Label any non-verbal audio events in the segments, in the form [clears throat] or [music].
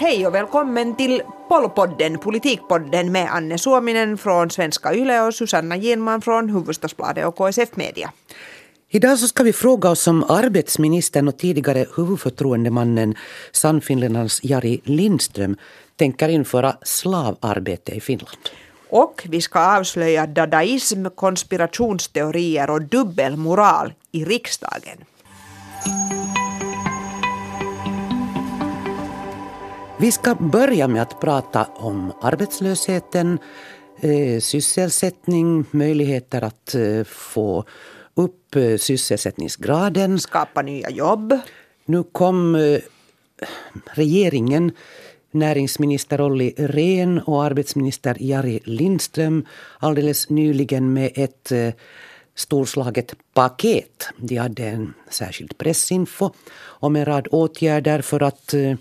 Hej och välkommen till Pollpodden, Politikpodden med Anne Suominen från Svenska Yle och Susanna Ginman från Hufvudstadsbladet och KSF Media. Idag så ska vi fråga oss om arbetsministern och tidigare huvudförtroendemannen Sannfinländarnas Jari Lindström tänker införa slavarbete i Finland. Och vi ska avslöja dadaism, konspirationsteorier och dubbelmoral i riksdagen. Vi ska börja med att prata om arbetslösheten, eh, sysselsättning, möjligheter att eh, få upp eh, sysselsättningsgraden. Skapa nya jobb. Nu kom regeringen, näringsminister Olli Rehn och arbetsminister Jari Lindström alldeles nyligen med ett storslaget paket. De hade en särskild pressinfo om en rad åtgärder för att eh,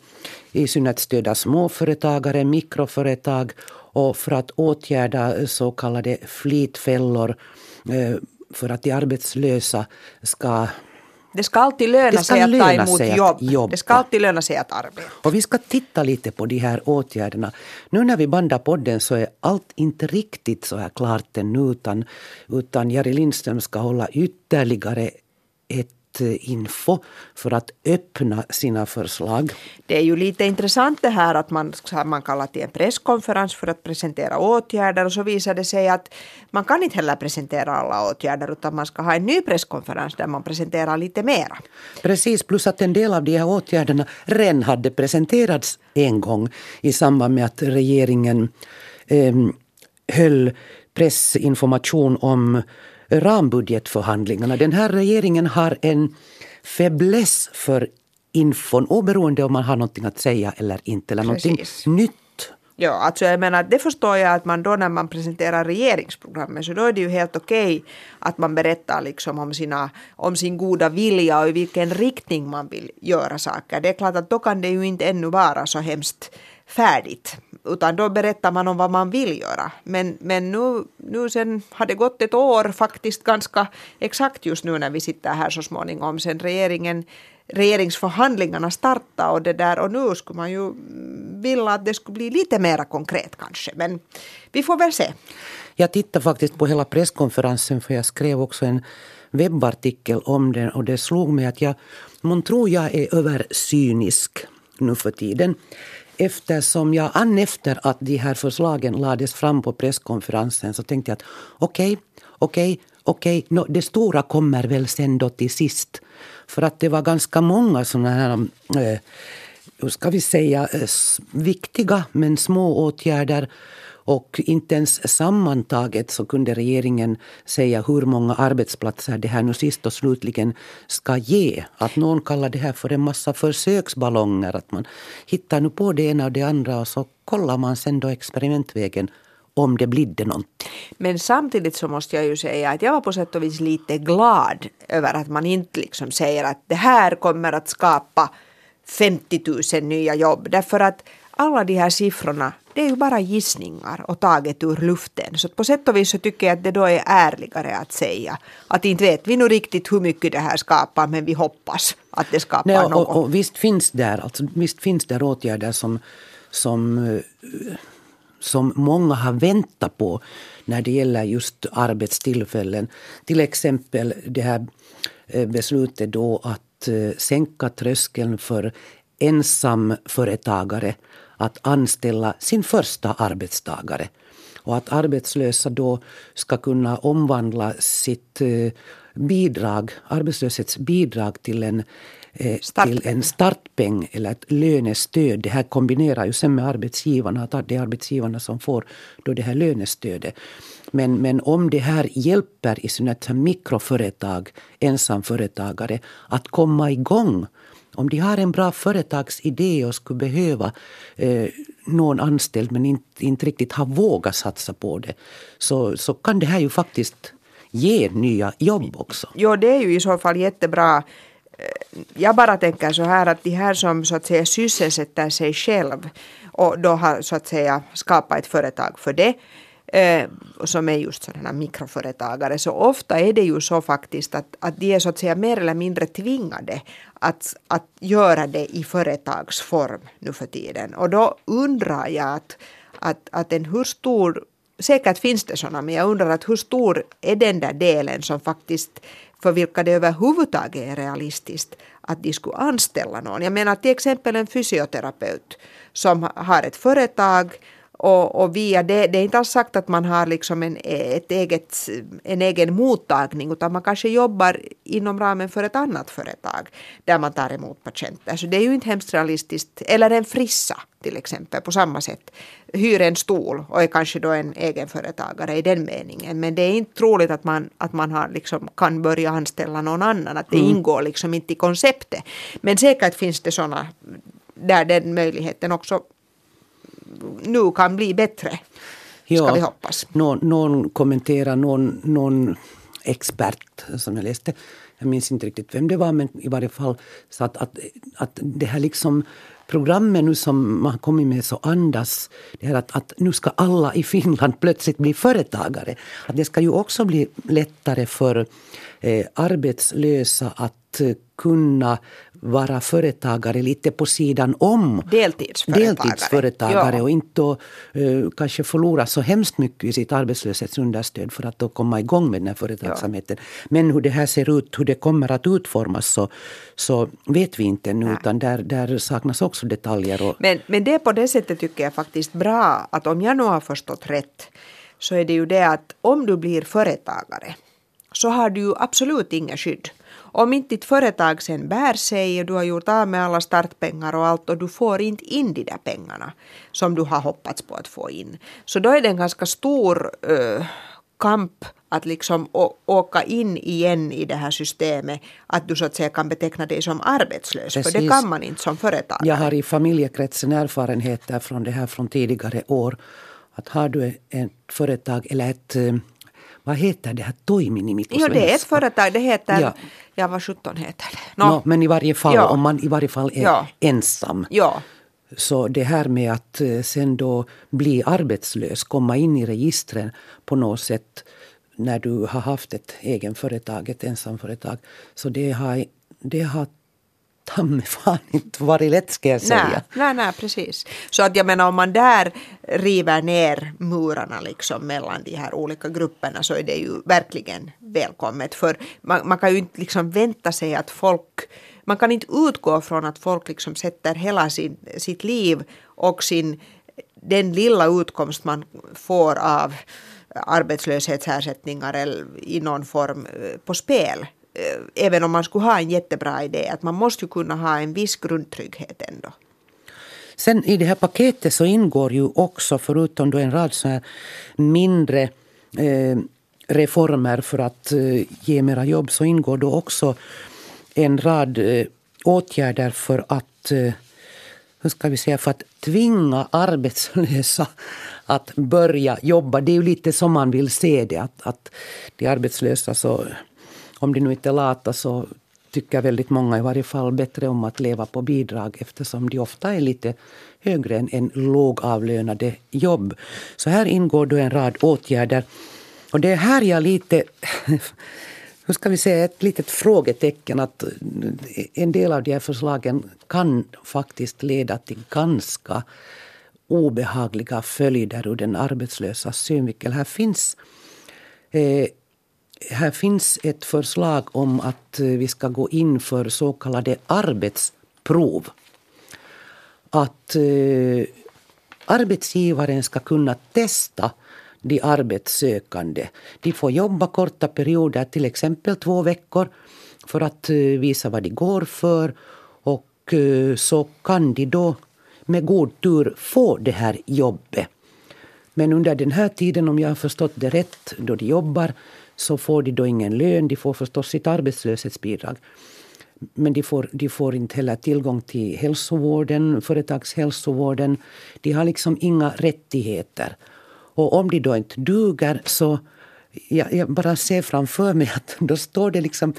i synnerhet stödja småföretagare, mikroföretag och för att åtgärda så kallade flitfällor eh, för att de arbetslösa ska det ska alltid löna sig att ta emot jobb. Jobba. Det ska alltid löna sig att arbeta. Och vi ska titta lite på de här åtgärderna. Nu när vi bandar podden så är allt inte riktigt så här klart ännu utan, utan Jari Lindström ska hålla ytterligare ett info för att öppna sina förslag. Det är ju lite intressant det här att man, man kallar till en presskonferens för att presentera åtgärder och så visar det sig att man kan inte heller presentera alla åtgärder utan man ska ha en ny presskonferens där man presenterar lite mera. Precis, plus att en del av de här åtgärderna redan hade presenterats en gång i samband med att regeringen eh, höll pressinformation om rambudgetförhandlingarna. Den här regeringen har en fäbless för infon oberoende om man har någonting att säga eller inte. Eller någonting nytt Ja, alltså jag menar, det förstår jag att man då när man presenterar regeringsprogrammet så då är det ju helt okej att man berättar liksom om, sina, om sin goda vilja och i vilken riktning man vill göra saker. Det är klart att då kan det ju inte ännu vara så hemskt färdigt utan då berättar man om vad man vill göra. Men, men nu, nu sen har det gått ett år faktiskt ganska exakt just nu när vi sitter här så småningom sen regeringen regeringsförhandlingarna startade och det där och nu skulle man ju mm, vilja att det skulle bli lite mer konkret kanske men vi får väl se. Jag tittade faktiskt på hela presskonferensen för jag skrev också en webbartikel om den och det slog mig att jag, man tror jag är översynisk nu för tiden eftersom jag an efter att de här förslagen lades fram på presskonferensen så tänkte jag att okej, okay, okej, okay, okej, okay, no, det stora kommer väl sen då till sist. För att det var ganska många sådana här, eh, hur ska vi säga, eh, viktiga men små åtgärder och inte ens sammantaget så kunde regeringen säga hur många arbetsplatser det här nu sist och slutligen ska ge. Att någon kallar det här för en massa försöksballonger. Att man hittar nu på det ena och det andra och så kollar man sen då experimentvägen om det blir någonting. Men samtidigt så måste jag ju säga att jag var på sätt och vis lite glad över att man inte liksom säger att det här kommer att skapa 50 000 nya jobb. Därför att alla de här siffrorna det är ju bara gissningar och taget ur luften. Så på sätt och vis så tycker jag att det då är ärligare att säga att inte vet vi nu riktigt hur mycket det här skapar men vi hoppas att det skapar Nej, och, något. Och, och visst finns där, alltså, visst finns där åtgärder som, som, eh, som många har väntat på när det gäller just arbetstillfällen. Till exempel det här eh, beslutet då att eh, sänka tröskeln för ensamföretagare att anställa sin första arbetstagare. Och att arbetslösa då ska kunna omvandla sitt eh, bidrag, arbetslöshetsbidrag till en eh, till en startpeng eller ett lönestöd. Det här kombinerar ju sen med arbetsgivarna, att det är arbetsgivarna som får då det här lönestödet. Men, men om det här hjälper i synnerhet mikroföretag, ensamföretagare, att komma igång om de har en bra företagsidé och skulle behöva eh, någon anställd men inte, inte riktigt har vågat satsa på det så, så kan det här ju faktiskt ge nya jobb också. Jo, det är ju i så fall jättebra. Eh, jag bara tänker så här att de här som så att säga sysselsätter sig själv och då har så att säga skapat ett företag för det eh, som är just sådana mikroföretagare, så ofta är det ju så faktiskt att, att de är så att säga mer eller mindre tvingade att, att göra det i företagsform nu för tiden. Och då undrar jag att, att, att en hur stor Säkert finns det sådana, men jag undrar att hur stor är den där delen som faktiskt för vilka det överhuvudtaget är realistiskt att de skulle anställa någon. Jag menar till exempel en fysioterapeut som har ett företag och, och via det, det är inte alls sagt att man har liksom en, ett eget, en egen mottagning utan man kanske jobbar inom ramen för ett annat företag där man tar emot patienter. Så det är ju inte hemskt realistiskt. Eller en frissa till exempel på samma sätt. Hyr en stol och är kanske då en egenföretagare i den meningen. Men det är inte troligt att man, att man har liksom, kan börja anställa någon annan. Att det mm. ingår liksom inte i konceptet. Men säkert finns det sådana där den möjligheten också nu kan bli bättre. Ja, ska vi hoppas. Någon, någon kommenterar, någon, någon expert som jag läste, jag minns inte riktigt vem det var, men i varje fall så att, att, att det här liksom programmet nu som man har kommit med så andas det här att, att nu ska alla i Finland [laughs] plötsligt bli företagare. Att det ska ju också bli lättare för eh, arbetslösa att eh, kunna vara företagare lite på sidan om. Deltidsföretagare. Deltidsföretagare ja. och inte då, uh, kanske förlora så hemskt mycket i sitt arbetslöshetsunderstöd för att då komma igång med den här företagsamheten. Ja. Men hur det här ser ut, hur det kommer att utformas så, så vet vi inte nu utan där, där saknas också detaljer. Och... Men, men det på det sättet tycker jag faktiskt bra att om jag nu har förstått rätt så är det ju det att om du blir företagare så har du ju absolut inget skydd om inte ditt företag sen bär sig och du har gjort av med alla startpengar och allt och du får inte in de där pengarna som du har hoppats på att få in. Så då är det en ganska stor uh, kamp att liksom åka in igen i det här systemet, att du så att säga kan beteckna dig som arbetslös. Precis. För det kan man inte som företagare. Jag har i familjekretsen erfarenheter från det här från tidigare år. Att har du ett företag eller ett eh, vad heter det här toiminimi på svenska? Jo, det är ett företag. Det heter, ja, ja vad sjutton heter det? No. no. men i varje fall, ja. om man i varje fall är ja. ensam. Ja. Så det här med att eh, sen då bli arbetslös, komma in i registren på något sätt när du har haft ett egenföretag, ett ensamföretag. Så det har, det har ta [laughs] mig fan inte varit lätt ska jag säga. Nej, nej, nej, precis. Så att jag menar om man där river ner murarna liksom mellan de här olika grupperna så är det ju verkligen välkommet. För man, man kan ju inte liksom vänta sig att folk man kan inte utgå från att folk liksom sätter hela sin, sitt liv och sin, den lilla utkomst man får av arbetslöshetsersättningar eller i någon form eh, på spel Eh, även om man skulle ha en jättebra idé, att man måste ju kunna ha en viss grundtrygghet ändå. Sen i det här paketet så ingår ju också, förutom då en rad så här mindre eh, reformer för att eh, ge mera jobb, så ingår då också en rad eh, åtgärder för att eh, hur ska vi säga, för att tvinga arbetslösa att börja jobba. Det är ju lite som man vill se det, att, att de arbetslösa så om de nu inte är lata så tycker väldigt många i varje fall bättre om att leva på bidrag eftersom de ofta är lite högre än, än lågavlönade jobb. Så här ingår då en rad åtgärder. Och det är här jag lite [laughs] hur ska vi säga, ett litet frågetecken att en del av de här förslagen kan faktiskt leda till ganska obehagliga följder ur den arbetslösas synvinkel. Här finns eh, här finns ett förslag om att eh, vi ska gå in för så kallade arbetsprov. Att eh, arbetsgivaren ska kunna testa de arbetssökande. De får jobba korta perioder, till exempel två veckor för att eh, visa vad de går för. Och eh, så kan de då med god tur få det här jobbet. Men under den här tiden, om jag har förstått det rätt, då de jobbar så får de då ingen lön. De får förstås sitt arbetslöshetsbidrag. Men de får, de får inte heller tillgång till hälsovården, företagshälsovården. De har liksom inga rättigheter. Och om de då inte duger så jag, jag bara ser framför mig att [laughs] då står det liksom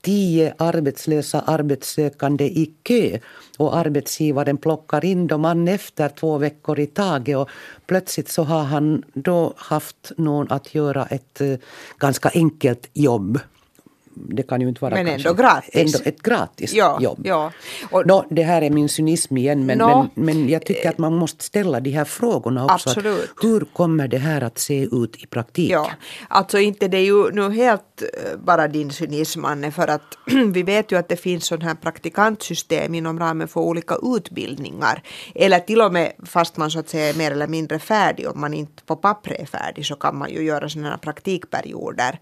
tio arbetslösa arbetssökande i kö och arbetsgivaren plockar in dem. An efter två veckor i taget och plötsligt så har han då haft någon att göra ett eh, ganska enkelt jobb det kan ju inte vara men ändå gratis. Ändå ett gratis ja, jobb. Ja. Och, no, det här är min cynism igen men, no, men, men jag tycker att man måste ställa de här frågorna också. Absolut. Hur kommer det här att se ut i praktiken? Ja, alltså inte det är ju nu helt eh, bara din cynism Anne för att [clears throat] vi vet ju att det finns sådana här praktikantsystem inom ramen för olika utbildningar. Eller till och med fast man så att säga är mer eller mindre färdig om man inte på pappret är färdig så kan man ju göra sådana här praktikperioder.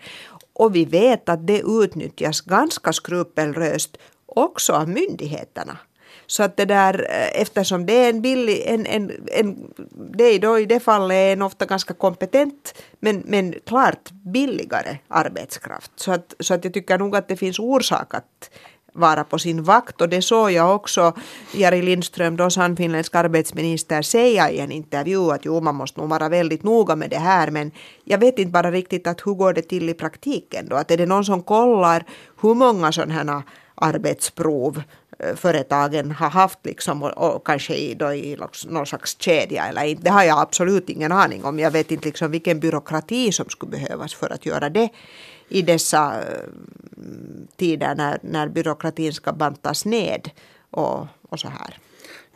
Och vi vet att det utnyttjas ganska skrupelröst också av myndigheterna. Så att det där, eh, eftersom det är en billig, en, en, en, det är då i det fallet en ofta ganska kompetent men, men klart billigare arbetskraft. Så att, så att jag tycker nog att det finns orsak att vara på sin vakt och det såg jag också Jari Lindström, då sannfinländsk arbetsminister, säga i en intervju att jo, man måste nog vara väldigt noga med det här men jag vet inte bara riktigt att hur går det till i praktiken då? Att är det någon som kollar hur många sådana här arbetsprov eh, företagen har haft liksom och, och kanske i, då i någon slags kedja eller inte. Det har jag absolut ingen aning om. Jag vet inte liksom vilken byråkrati som skulle behövas för att göra det i dessa eh, tider när, när byråkratin ska bantas ned och, och så här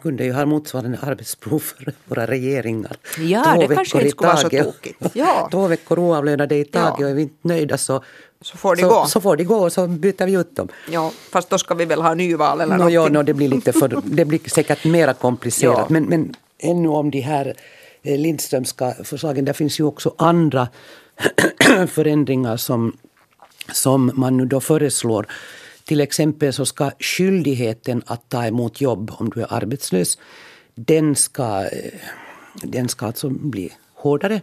kunde ju ha motsvarande arbetsprov för våra regeringar. Ja, Två det kanske inte skulle vara så tokigt. Ja. [laughs] Två veckor oavlönade i taget ja. och är vi inte nöjda så, så får de så, gå. Så får de gå och så byter vi ut dem. Ja, fast då ska vi väl ha nyval eller no, någonting. Ja, no, det, blir lite för, [laughs] det blir säkert mera komplicerat. Ja. Men, men ännu om de här eh, Lindströmska förslagen, det finns ju också andra [clears throat] förändringar som, som man nu då föreslår. Till exempel så ska skyldigheten att ta emot jobb om du är arbetslös, den ska, eh, den ska alltså bli hårdare.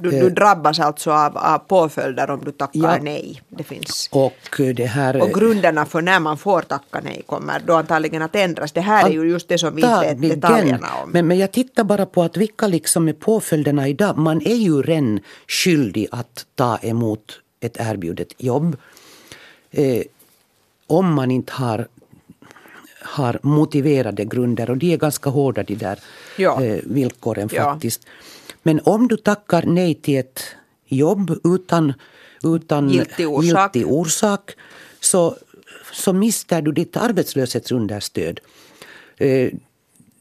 Du, du, drabbas alltså av, av påföljder om du tackar ja. nej. Det finns. Och, det här, och grunderna för när man får tacka nej kommer då antagligen att ändras. Det här är ju just det som vi inte vet detaljerna om. Men, men jag tittar bara på att vilka liksom är påföljderna idag. Man är ju redan skyldig att ta emot ett erbjudet jobb. Eh, om man inte har har motiverade grunder och de är ganska hårda de där ja. eh, villkoren faktiskt. Ja. Men om du tackar nej till ett jobb utan, utan giltig orsak, giltig orsak så, så mister du ditt arbetslöshetsunderstöd. Eh,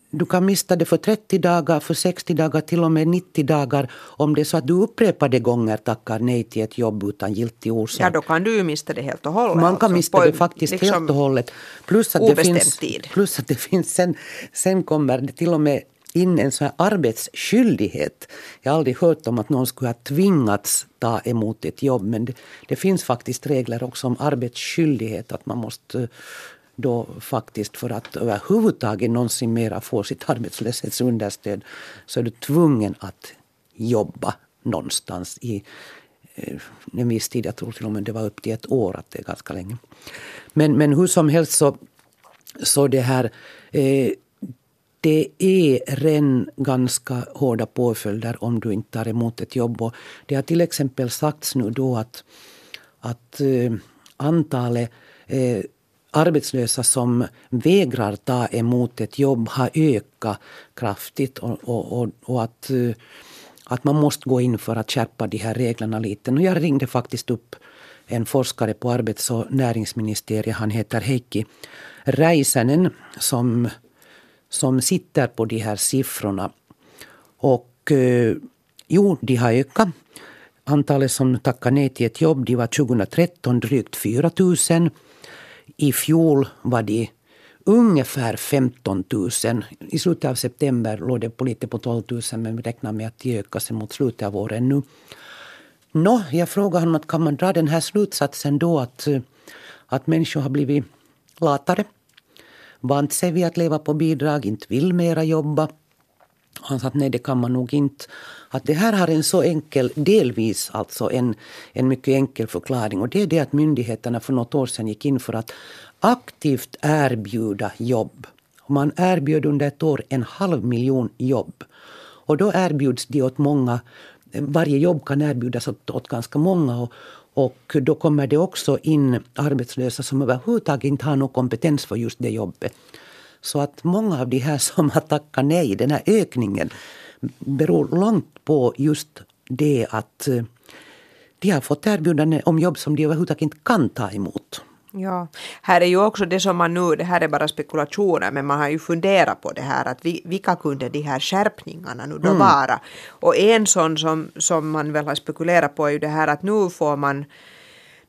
du kan mista det för 30 dagar, för 60 dagar, till och med 90 dagar om det är så att du upprepade gånger tackar nej till ett jobb utan giltig orsak. Ja, då kan du ju mista det helt och hållet. Man kan alltså, mista det faktiskt liksom helt och hållet. Plus att det finns, tid. plus att det finns sen, sen kommer det till och med in en sån här arbetsskyldighet. Jag har aldrig hört om att någon skulle ha tvingats ta emot ett jobb men det, det finns faktiskt regler också om arbetsskyldighet att man måste eh, då faktiskt för att överhuvudtaget någonsin mera få sitt arbetslöshetsunderstöd så är du tvungen att jobba någonstans i eh, en viss tid. Jag tror till och med det var upp till ett år, att det är ganska länge. Men, men hur som helst så, så det här eh, det är redan ganska hårda påföljder om du inte tar emot ett jobb. Och det har till exempel sagts nu då att, att eh, antalet eh, arbetslösa som vägrar ta emot ett jobb har ökat kraftigt och, och, och, och att, eh, att man måste gå in för att skärpa de här reglerna lite. Och jag ringde faktiskt upp en forskare på arbets och näringsministeriet. Han heter Heikki Räisänen som, som sitter på de här siffrorna. Och eh, jo, de har ökat. Antalet som tackar nej till ett jobb de var 2013 drygt 4 000. I fjol var de ungefär 15 000. I slutet av september låg det på lite på 12 000 men vi räknar med att de ökar sig mot slutet av året nu. Nå, jag frågade honom att kan man dra den här slutsatsen då att, eh, att människor har blivit latare, vant sig vid att leva på bidrag, inte vill mera jobba. Han sa att nej, det kan man nog inte. Att det här har en så enkel, delvis alltså en, en mycket enkel förklaring. Och det är det att myndigheterna för något år sedan gick in för att aktivt erbjuda jobb. Man erbjöd under ett år en halv miljon jobb. Och då erbjuds de åt många, varje jobb kan erbjudas åt, åt ganska många. Och, och då kommer det också in arbetslösa som överhuvudtaget inte har någon kompetens för just det jobbet. Så att många av de här [laughs] som har tackat nej, den här ökningen beror långt på just det att eh, de har fått erbjudanden om jobb som de överhuvudtaget inte kan ta emot. Ja, här är ju också det som man nu, det här är bara spekulationer, men man har ju funderat på det här att vi, vilka kunde de här skärpningarna nu då mm. vara? Och en sån som, som man väl har spekulerat på är ju det här att nu får man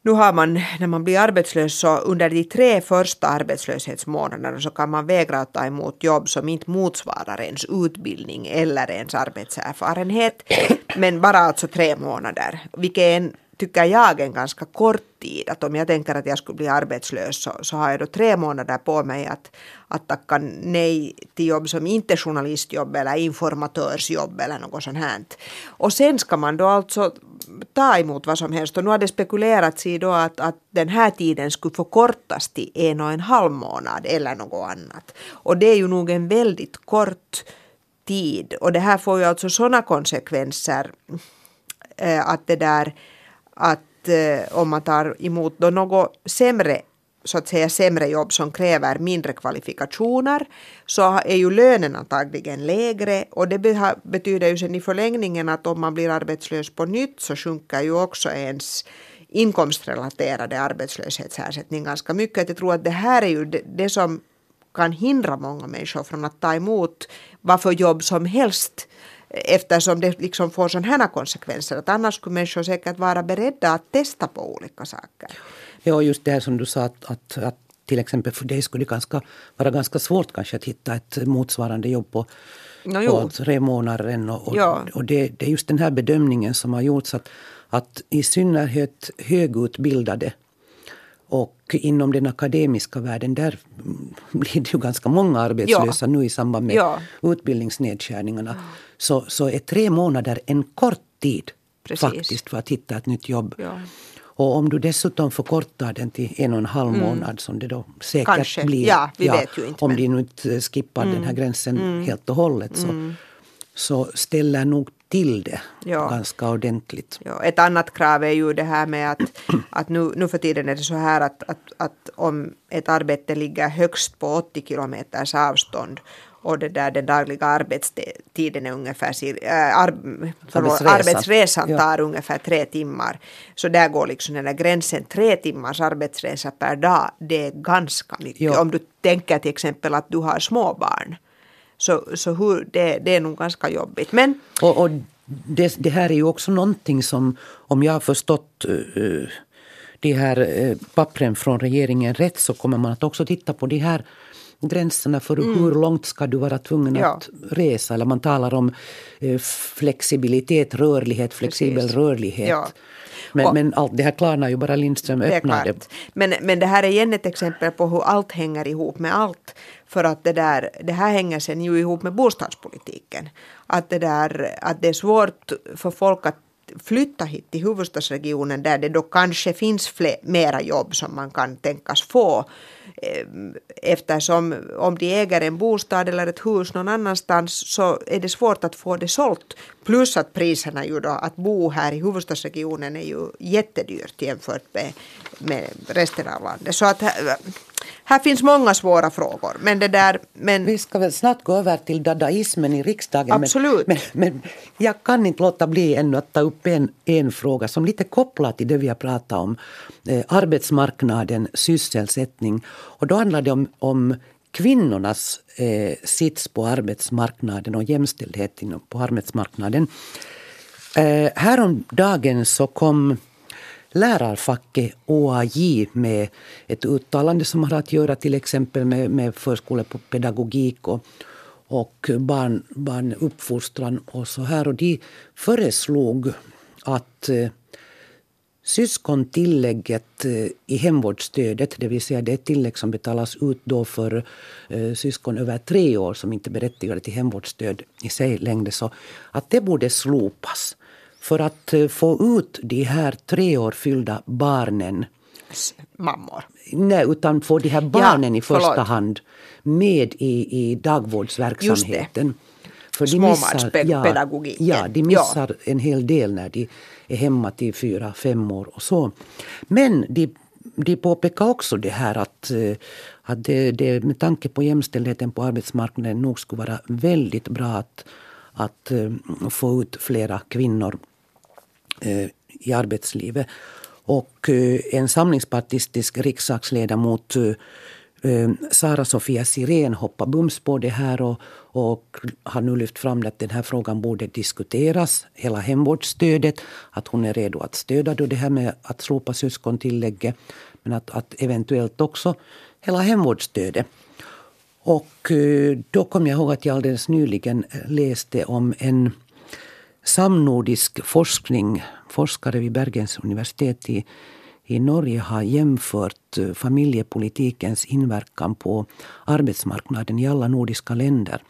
nu har man, när man blir arbetslös, så under de tre första arbetslöshetsmånaderna så kan man vägra att ta emot jobb som inte motsvarar ens utbildning eller ens arbetserfarenhet. Men bara alltså tre månader, vilket är en tycker jag en ganska kort tid. Att om jag tänker att jag skulle bli arbetslös så, så har jag då tre månader på mig att, att tacka nej till jobb som inte är journalistjobb eller informatörsjobb eller något sånt här. Och sen ska man då alltså ta emot vad som helst och nu har det spekulerats i då att, att den här tiden skulle förkortas till en och en halv månad eller något annat. Och det är ju nog en väldigt kort tid och det här får ju alltså sådana konsekvenser eh, att det där att eh, om man tar emot då något sämre så att säga sämre jobb som kräver mindre kvalifikationer så är ju lönen antagligen lägre och det betyder ju sen i förlängningen att om man blir arbetslös på nytt så sjunker ju också ens inkomstrelaterade arbetslöshetsersättning ganska mycket. Jag tror att det här är ju det, det som kan hindra många människor från att ta emot vad för jobb som helst eftersom det liksom får sådana här konsekvenser. Att annars skulle människor säkert vara beredda att testa på olika saker. Ja, just det här som du sa att, att, att till exempel för dig skulle det ganska, vara ganska svårt kanske att hitta ett motsvarande jobb på, no, på tre månader. Och, och, ja. och det, det, är just den här bedömningen som har gjorts att, att i synnerhet högutbildade och inom den akademiska världen där blir det ju ganska många arbetslösa ja. nu i samband med ja. utbildningsnedskärningarna. Ja. Så, så är tre månader en kort tid Precis. faktiskt för att hitta ett nytt jobb. Ja. Och om du dessutom förkortar den till en och en halv mm. månad som det då säkert Kanske. blir. Ja, vi vet ju inte, om men... de nu inte skippar mm. den här mm. gränsen mm. helt och hållet så, mm. så ställer nog till det ja. ganska ordentligt. Ja, ett annat krav är ju det här med att, att nu, nu för tiden är det så här att, att, att om ett arbete ligger högst på 80 kilometers avstånd och det där den dagliga arbetstiden är ungefär, äh, ar, förlåt, arbetsresan tar ja. ungefär tre timmar. Så där går liksom den där gränsen, tre timmars arbetsresa per dag, det är ganska mycket. Ja. Om du tänker till exempel att du har småbarn. Så, så hur, det, det är nog ganska jobbigt. Men, och, och det, det, här är ju också någonting som, om jag har förstått uh, de här uh, pappren från regeringen rätt, så kommer man att också titta på de här gränserna för mm. hur långt ska du vara tvungen ja. att resa. Eller man talar om flexibilitet, rörlighet, flexibel Precis. rörlighet. Ja. Men, och, men allt det här klarnar ju bara Lindström öppnade. Men, men det här är igen ett exempel på hur allt hänger ihop med allt. För att det, där, det här hänger sen ju ihop med bostadspolitiken. Att det, där, att det är svårt för folk att flytta hit till huvudstadsregionen där det då kanske finns fler, mera jobb som man kan tänkas få. Eh, eftersom om de äger en bostad eller ett hus någon annanstans så är det svårt att få det sålt. Plus att priserna ju då, att bo här i huvudstadsregionen är ju jättedyrt jämfört med, med resten av landet. Så att här finns många svåra frågor. Men det där, men... Vi ska väl snart gå över till dadaismen i riksdagen. Absolut. Men, men, men jag kan inte låta bli ännu att ta upp en, en fråga som lite kopplat till det vi har pratat om. Eh, arbetsmarknaden, sysselsättning. Och då handlar det om, om kvinnornas eh, sits på arbetsmarknaden och jämställdhet på arbetsmarknaden. Eh, häromdagen så kom lärarfacket OAJ med ett uttalande som har att göra till exempel med, med förskolepedagogik och, och barn, barnuppfostran och så här. Och de föreslog att eh, Syskontillägget eh, i hemvårdsstödet, det vill säga det tillägg som betalas ut då för eh, syskon över tre år som inte berättigade till hemvårdsstöd i sig längre, så att det borde slopas för att eh, få ut de här tre år fyllda barnen mammor? Nej, utan få de här barnen ja, i första förlåt. hand med i, i dagvårdsverksamheten. För de missar, ja, ja, de missar ja. en hel del när de är hemma till fyra, fem år och så. Men de, de påpekar också det här att, eh, att det, det med tanke på jämställdheten på arbetsmarknaden nog skulle vara väldigt bra att, att eh, få ut flera kvinnor Eh, i arbetslivet. Och eh, en samlingspartistisk riksdagsledamot eh, Sara Sofia Sirén hoppar bums på det här och, och har nu lyft fram att den här frågan borde diskuteras. Hela hemvårdsstödet, att hon är redo att stödja då det här med att slopa syskontillägget. Men att, att eventuellt också hela hemvårdsstödet. Och då kom jag ihåg att jag alldeles nyligen läste om en samnordisk forskning, forskare vid Bergens universitet i i Norge har jämfört eh, familjepolitikens inverkan på arbetsmarknaden i alla nordiska länder.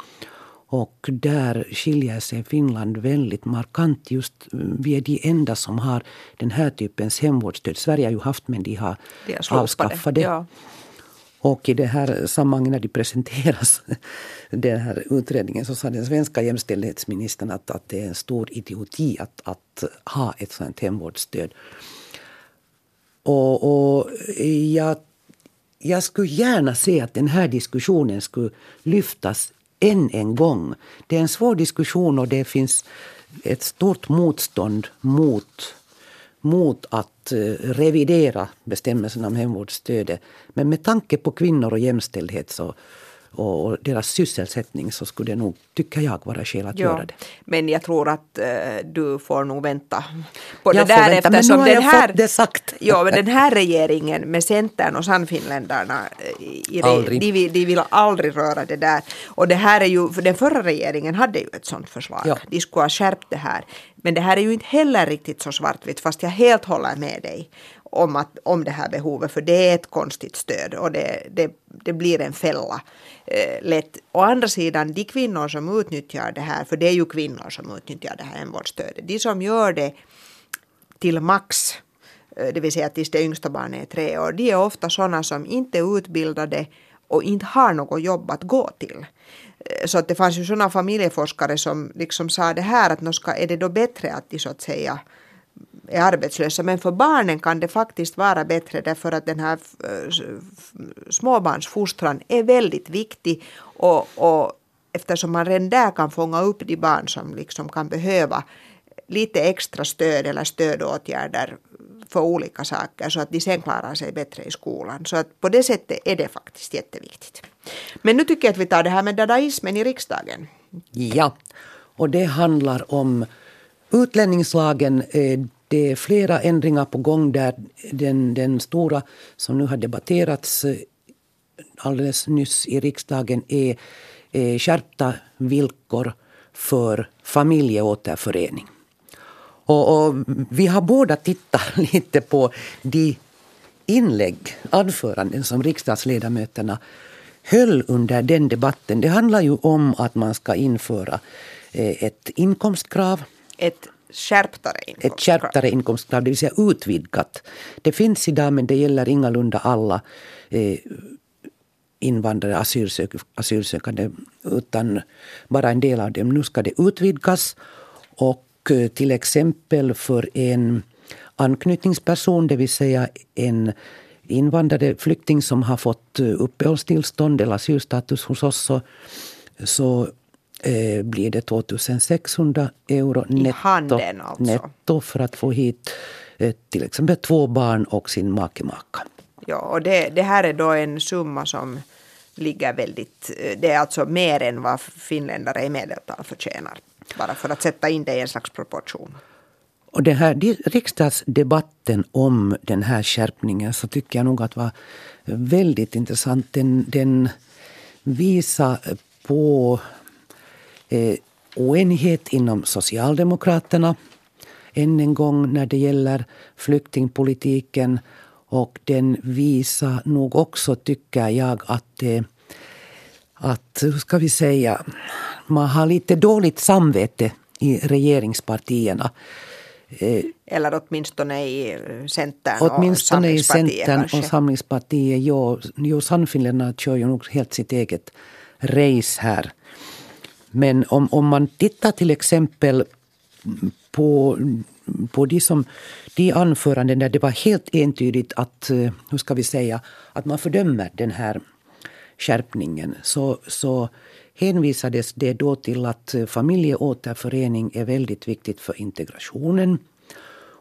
Och där skiljer sig Finland väldigt markant. Just eh, vi är de enda som har den här typens hemvårdsstöd. Sverige har ju haft men de har, de avskaffat det. Ja. Och i det här sammanhanget när de presenteras [laughs] den här utredningen så sa den svenska jämställdhetsministern att, att det är en stor idioti att, att ha ett sådant hemvårdsstöd. Och, och jag, jag skulle gärna se att den här diskussionen skulle lyftas än en gång. Det är en svår diskussion och det finns ett stort motstånd mot, mot att att eh, revidera bestämmelserna om hemvårdsstödet. Men med tanke på kvinnor och jämställdhet så, och deras sysselsättning så skulle det nog, tycker jag, vara skäl att ja, göra det. Men jag tror att uh, du får nog vänta på jag det där vänta, eftersom den här, det sagt. Ja, men den här regeringen med Centern och Sannfinländarna, eh, i, aldrig. De, de, de vill aldrig röra det där. Och det här är ju, för den förra regeringen hade ju ett sådant förslag. Ja. De skulle ha skärpt det här. Men det här är ju inte heller riktigt så svartvitt fast jag helt håller med dig om, att, om det här behovet för det är ett konstigt stöd och det, det, det blir en fälla eh, lätt. Å andra sidan de kvinnor som utnyttjar det här, för det är ju kvinnor som utnyttjar det här hemvårdsstödet, de som gör det till max eh, det vill säga tills det yngsta barnet är tre år, de är ofta sådana som inte är utbildade och inte har något jobb att gå till. Eh, så att det fanns ju sådana familjeforskare som liksom sa det här att ska, är det då bättre att de så att säga är arbetslösa. Men för barnen kan det faktiskt vara bättre därför att den här eh, småbarnsfostran är väldigt viktig. Och, och eftersom man redan där kan fånga upp de barn som liksom kan behöva lite extra stöd eller stödåtgärder för olika saker så att de sen klarar sig bättre i skolan. Så att på det sättet är det faktiskt jätteviktigt. Men nu tycker jag att vi tar det här med dadaismen i riksdagen. Ja, och det handlar om utlänningslagen. Eh, det är flera ändringar på gång där. Den, den stora som nu har debatterats eh, alldeles nyss i riksdagen är, är skärpta villkor för familjeåterförening. Och, och, vi har båda tittat [laughs] lite på de inlägg, anföranden som riksdagsledamöterna höll under den debatten. Det handlar ju om att man ska införa eh, ett inkomstkrav. Ett skärptare inkomstkrav. Ett skärptare inkomstkrav, det vill säga utvidgat. Det finns idag men det gäller ingalunda alla eh, invandrare, asylsök, asylsökande utan bara en del av dem. Nu ska det utvidgas och eh, till exempel för en anknytningsperson, det vill säga en invandrare, flykting som har fått eh, uppehållstillstånd eller asylstatus hos oss så, så eh, blir det 2600 euro netto, handen alltså. netto för att få hit eh, till exempel två barn och sin make-maka. Ja, och det, det här är då en summa som ligger väldigt, eh, det är alltså mer än vad finländare i medeltal förtjänar. Bara för att sätta in det i en slags proportion. Och den här riksdagsdebatten om den här skärpningen så tycker jag nog att var väldigt intressant. Den, den visar på eh, oenighet inom Socialdemokraterna än en gång när det gäller flyktingpolitiken. Och den visar nog också, tycker jag, att, eh, att hur ska vi säga, man har lite dåligt samvete i regeringspartierna. Eh, Eller åtminstone i Centern åtminstone och Samlingspartiet. i Centern kanske. och Samlingspartiet. Jo, jo Sannfinländarna kör ju nog helt sitt eget race här. Men om, om man tittar till exempel på på de, som, de anföranden där det var helt entydigt att, eh, hur ska vi säga, att man fördömer den här skärpningen så, så hänvisades det då till att familjeåterförening är väldigt viktigt för integrationen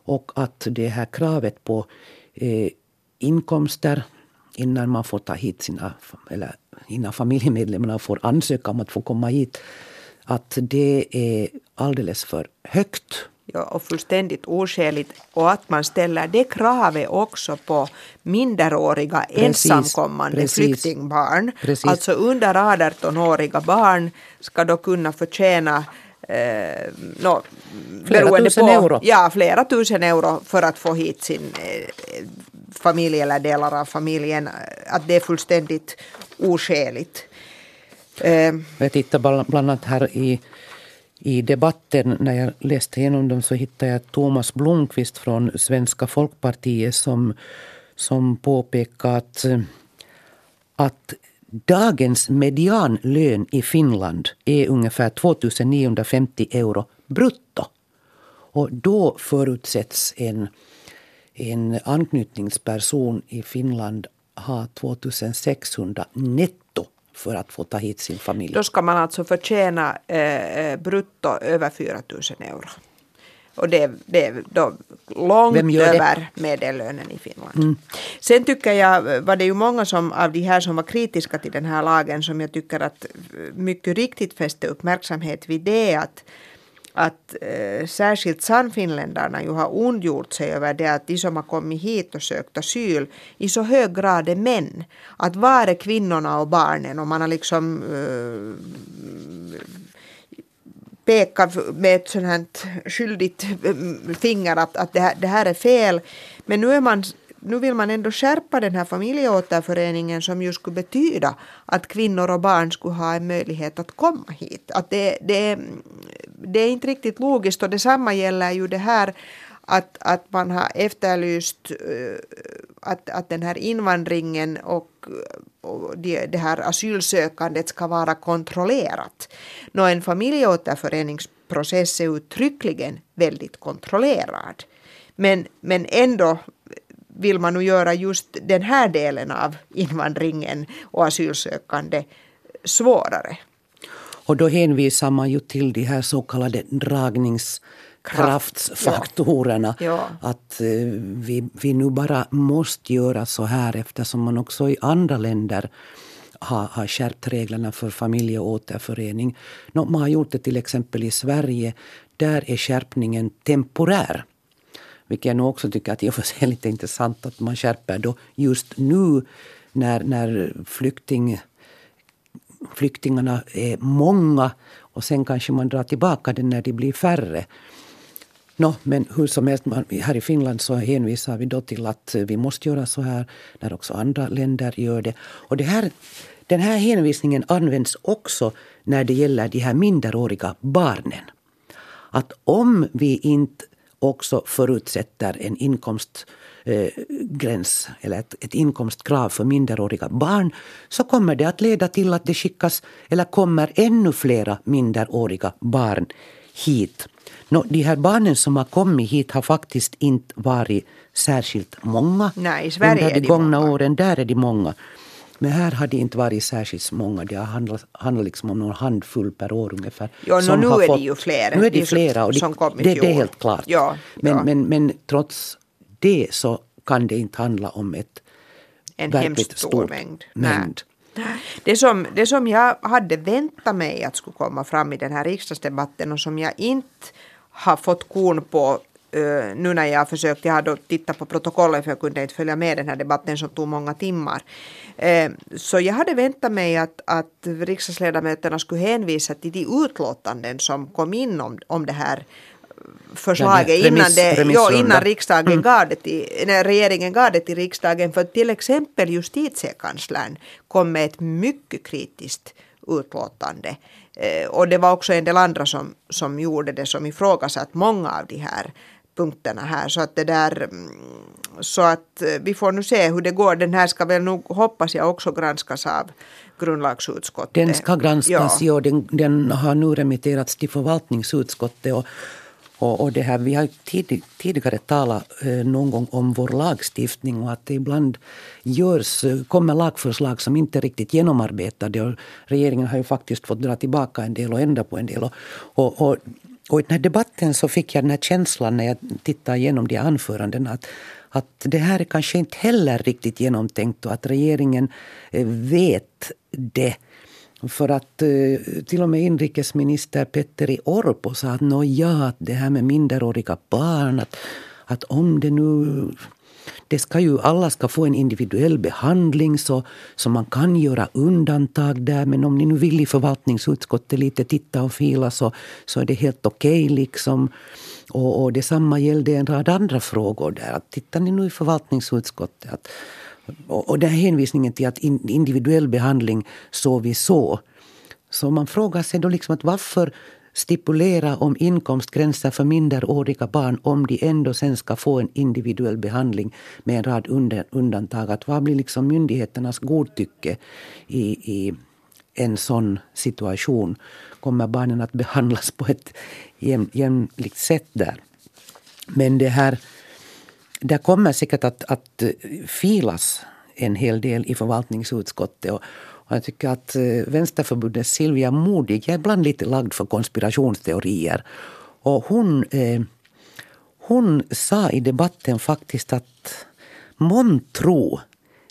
och att det här kravet på eh, inkomster innan man får ta hit sina, eller innan familjemedlemmarna får ansöka om att få komma hit, att det är alldeles för högt. Ja, och fullständigt oskäligt. Och att man ställer det kravet också på minderåriga precis, ensamkommande precis, flyktingbarn. Precis. Alltså under 18-åriga barn ska då kunna förtjäna eh, no, flera tusen på, euro. Ja, flera tusen euro för att få hit sin eh, familj eller delar av familjen. Att det är fullständigt oskäligt. Eh. Jag tittar bland annat här i, i debatten, när jag läste igenom dem så hittade jag Thomas Blomqvist från Svenska folkpartiet som, som påpekar att, att dagens medianlön i Finland är ungefär 2950 euro brutto. Och då förutsätts en, en anknytningsperson i Finland ha 2600 netto för att få ta hit sin familj. Då ska man alltså förtjäna eh, eh brutto över 4000 euro. Och det, det är då långt över medellönen i Finland. Mm. Sen tycker jag, var det ju många som, av de här som var kritiska till den här lagen som jag tycker att mycket riktigt fäste uppmärksamhet vid det att att eh, särskilt sannfinländarna ju har ondgjort sig över det att de som har kommit hit och sökt asyl i så hög grad är män. Att var är kvinnorna och barnen? Och man har liksom eh, peka med ett sånt här skyldigt mm, finger att, att det, här, det här är fel. Men nu är man nu vill man ändå skärpa den här familjeåterföreningen som ju skulle betyda att kvinnor och barn skulle ha en möjlighet att komma hit. Att det, det, det är inte riktigt logiskt och detsamma gäller ju det här att, att man har efterlyst eh, att, att den här invandringen och, det, här asylsökandet ska vara kontrollerat. Nå, en familjeåterföreningsprocess är uttryckligen väldigt kontrollerad. Men, men ändå vill man nu göra just den här delen av invandringen och asylsökande svårare. Och då hänvisar man ju till de här så kallade dragnings Ja. Ja. Att eh, vi, vi nu bara måste göra så här eftersom man också i andra länder har, har skärpt reglerna för familjeåterförening. man har gjort det till exempel i Sverige. Där är skärpningen temporär. Vilket jag nog också tycker att i och för sig är lite intressant att man skärper då just nu när, när flykting, flyktingarna är många och sen kanske man drar tillbaka det när de blir färre. No, men hur som helst, här i Finland så hänvisar vi då till att eh, vi måste göra så här när också andra länder gör det. Och det här, den här hänvisningen används också när det gäller de här minderåriga barnen. Att om vi inte också förutsätter en inkomst eh, eller ett, ett inkomstkrav för minderåriga barn så kommer det att leda till att det skickas eller kommer ännu flera minderåriga barn hit. Nå, de här barnen som har kommit hit har faktiskt inte varit särskilt många Nej, i Sverige under de, de gångna många. åren. Där är de många. Men här har det inte varit särskilt många. Det har handlat, handlat liksom om någon handfull per år ungefär. Jo, no, nu är fått, det ju fler. Nu är det flera och det, det, det är helt klart. Ja, men, ja. Men, men trots det så kan det inte handla om ett en verkligt stor mängd. mängd. Det som, det som jag hade väntat mig att skulle komma fram i den här riksdagsdebatten och som jag inte har fått korn på Uh, nu när jag försökte, jag har då tittat på protokollet för jag kunde inte följa med den här debatten som tog många timmar. Uh, så jag hade väntat mig att, att riksdagsledamöterna skulle hänvisa till de utlåtanden som kom in om, om det här förslaget innan, det, ja, innan riksdagen mm. gav det till, när regeringen gav det till riksdagen. För till exempel justitiekanslern kom med ett mycket kritiskt utlåtande. Eh, och det var också en del andra som, som gjorde det som ifrågasatt många av de här punkterna här. Så att det där mm, så att eh, vi får nu se hur det går. Den här ska väl nog, hoppas jag, också granskas av grundlagsutskottet. Den ska granskas, ja. ja den, den, har nu remitterats till förvaltningsutskottet. Och, och, och det här, vi har tid, tidigare talat eh, någon gång om vår lagstiftning och att det ibland görs, eh, kommer lagförslag som inte är riktigt genomarbetade. Och regeringen har ju faktiskt fått dra tillbaka en del och ändra på en del. Och, och, och, och i den här debatten så fick jag den här känslan när jag tittade igenom de anförandena att, att det här är kanske inte heller riktigt genomtänkt och att regeringen eh, vet det för att eh, till och med inrikesminister Petteri Orpo sa att no, ja, det här med minderåriga barn, att, att om det nu det ska ju, alla ska få en individuell behandling så, så man kan göra undantag där. Men om ni nu vill i förvaltningsutskottet lite titta och fila så, så är det helt okej. Okay liksom. och, och detsamma gällde en rad andra frågor där. Att tittar ni nu i förvaltningsutskottet att, och, och den hänvisningen till att individuell behandling så vi så. Så man frågar sig då liksom att varför stipulera om inkomstgränser för minderåriga barn om de ändå sen ska få en individuell behandling med en rad undantag. Att vad blir liksom myndigheternas godtycke i, i en sån situation? Kommer barnen att behandlas på ett jäm, jämlikt sätt där? Men det här det kommer säkert att, att eh, filas en hel del i förvaltningsutskottet. Och, och jag tycker att eh, Vänsterförbundets Silvia Modig, jag är ibland lite lagd för konspirationsteorier. Och hon, eh, hon sa i debatten faktiskt att månntro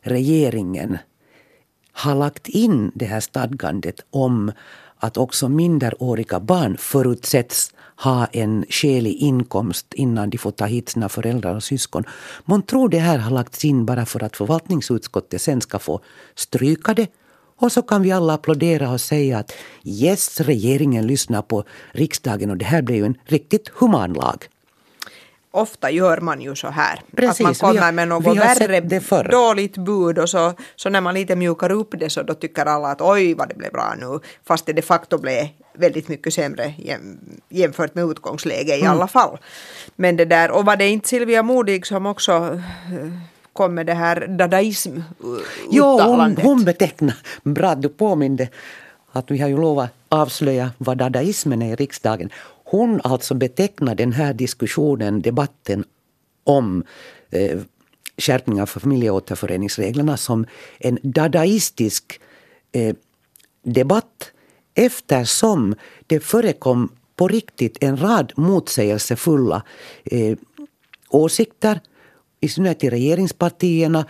regeringen har lagt in det här stadgandet om att också minderåriga barn förutsätts ha en skälig inkomst innan de får ta hit sina föräldrar och syskon. Man tror det här har lagts in bara för att förvaltningsutskottet sen ska få stryka det och så kan vi alla applådera och säga att yes, regeringen lyssnar på riksdagen och det här blir ju en riktigt human lag ofta gör man ju så här. Precis, att man kommer har, med något värre dåligt bud och så, så när man lite mjukar upp det så då tycker alla att oj vad det blev bra nu. Fast det de facto blev väldigt mycket sämre jämfört med utgångsläget i mm. alla fall. Men det där, och var det inte Silvia Modig som också eh, kom med det här dadaism Jo, hon, hon betecknar, bra du påminde att vi har ju lovat avslöja vad dadaismen är i riksdagen. Hon alltså betecknar den här diskussionen, debatten om eh, skärpning av familjeåterföreningsreglerna som en dadaistisk eh, debatt eftersom det förekom på riktigt en rad motsägelsefulla eh, åsikter i synnerhet i regeringspartierna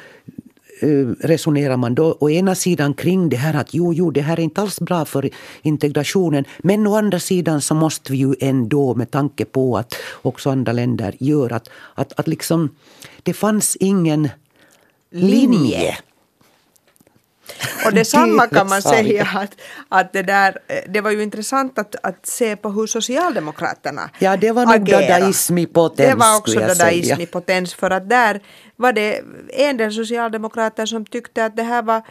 resonerar man då å ena sidan kring det här att jo, jo, det här är inte alls bra för integrationen. Men å andra sidan så måste vi ju ändå med tanke på att också andra länder gör att, att, att liksom det fanns ingen linje. Och detsamma kan man säga att, att det där, det var ju intressant att, att se på hur Socialdemokraterna Ja, det var nog dadaism i potens. Det var också dadaism i potens för att där var det en del socialdemokrater som tyckte att det här var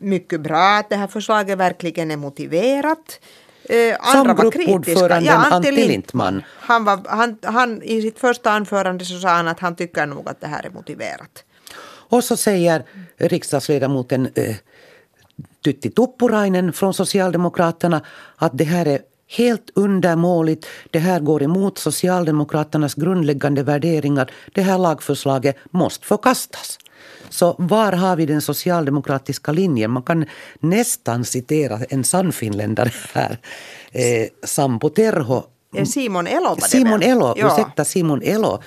mycket bra, att det här förslaget verkligen är motiverat. Eh, andra Som gruppordföranden ja, Antti Lindman. Han, var, han, han, I sitt första anförande så sa han att han tycker nog att det här är motiverat. Och så säger riksdagsledamoten eh, Tytti Tuppurainen från Socialdemokraterna att det här är helt undermåligt. Det här går emot Socialdemokraternas grundläggande värderingar. Det här lagförslaget måste förkastas. Så var har vi den socialdemokratiska linjen? Man kan nästan citera en sannfinländare här, eh, Sampo Terho. Simon Elo Simon Elo, ursäkta Simon Elo,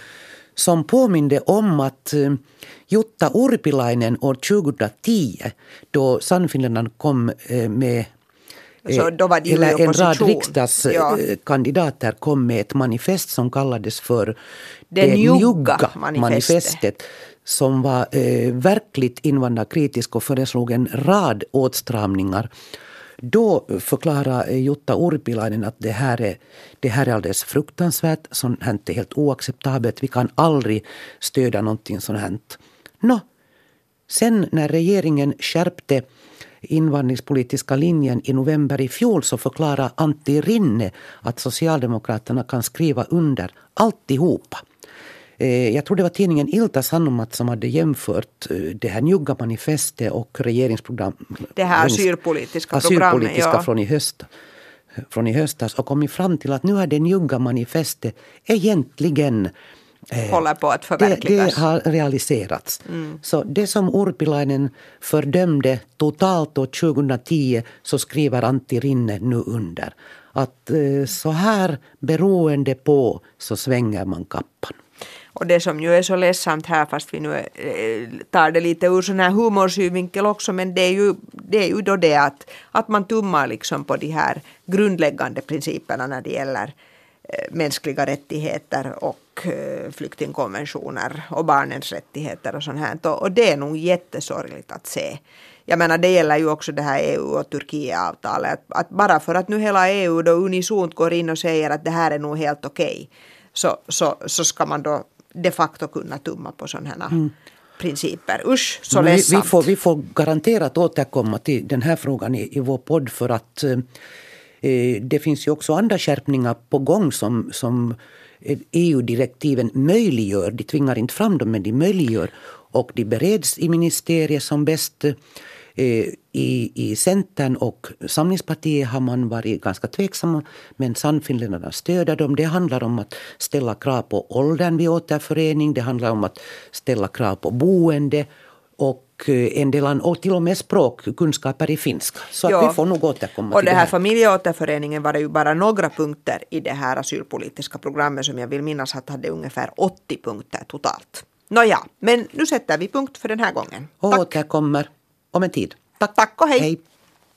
som påminde om att eh, Jutta Urpilainen år 2010, då Sannfinländarna kom eh, med så då var det eller en rad riksdagskandidater ja. kom med ett manifest som kallades för det, det njugga manifestet. manifestet som var eh, verkligt invandrarkritisk och föreslog en rad åtstramningar. Då förklarade Jutta Urpilainen att det här är, det här är alldeles fruktansvärt, sånt här är helt oacceptabelt, vi kan aldrig stödja någonting sånt här. Nå, sen när regeringen skärpte invandringspolitiska linjen i november i fjol så förklarade Antti Rinne att Socialdemokraterna kan skriva under alltihopa. Eh, jag tror det var tidningen Ilta Sanomat som hade jämfört eh, det här njugga manifestet och regeringsprogram. Det här asylpolitiska programmet. Asylpolitiska ja. från i höst, från i höstas och kommit fram till att nu har det njugga manifestet egentligen eh, håller på att förverkligas. Det, det har realiserats. Mm. Så det som Urpilainen fördömde totalt år 2010 så skriver Antti Rinne nu under. Att så här beroende på så svänger man kappan. Och det som ju är så ledsamt här, fast vi nu eh, tar det lite ur sån här humorsynvinkel också, men det är ju, det är ju då det att, att man tummar liksom på de här grundläggande principerna när det gäller eh, mänskliga rättigheter och eh, flyktingkonventioner och barnens rättigheter och sånt här. Och det är nog jättesorgligt att se. Jag menar det gäller ju också det här EU och Turkiet-avtalet. Att, att bara för att nu hela EU då unisont går in och säger att det här är nog helt okej. Okay, så, så, så ska man då de facto kunna tumma på sådana mm. principer. Usch, så vi. Vi får, vi får garanterat återkomma till den här frågan i, i vår podd för att eh, eh det finns ju också andra skärpningar på gång som, som EU-direktiven möjliggör. De tvingar inte fram dem, men de möjliggör. Och de bereds i ministeriet som bäst. Eh, I, I Centern och Samlingspartiet har man varit ganska tveksamma men Sannfinländarna stöder dem. Det handlar om att ställa krav på åldern vid återförening. Det handlar om att ställa krav på boende och eh, en del och till och med språkkunskaper i finska. Så att vi får nog återkomma och till det här. här. Familjeåterföreningen var det ju bara några punkter i det här asylpolitiska programmet som jag vill minnas att hade ungefär 80 punkter totalt. Nåja, men nu sätter vi punkt för den här gången. Och återkommer om en tid. Tack, tack och hej. hej.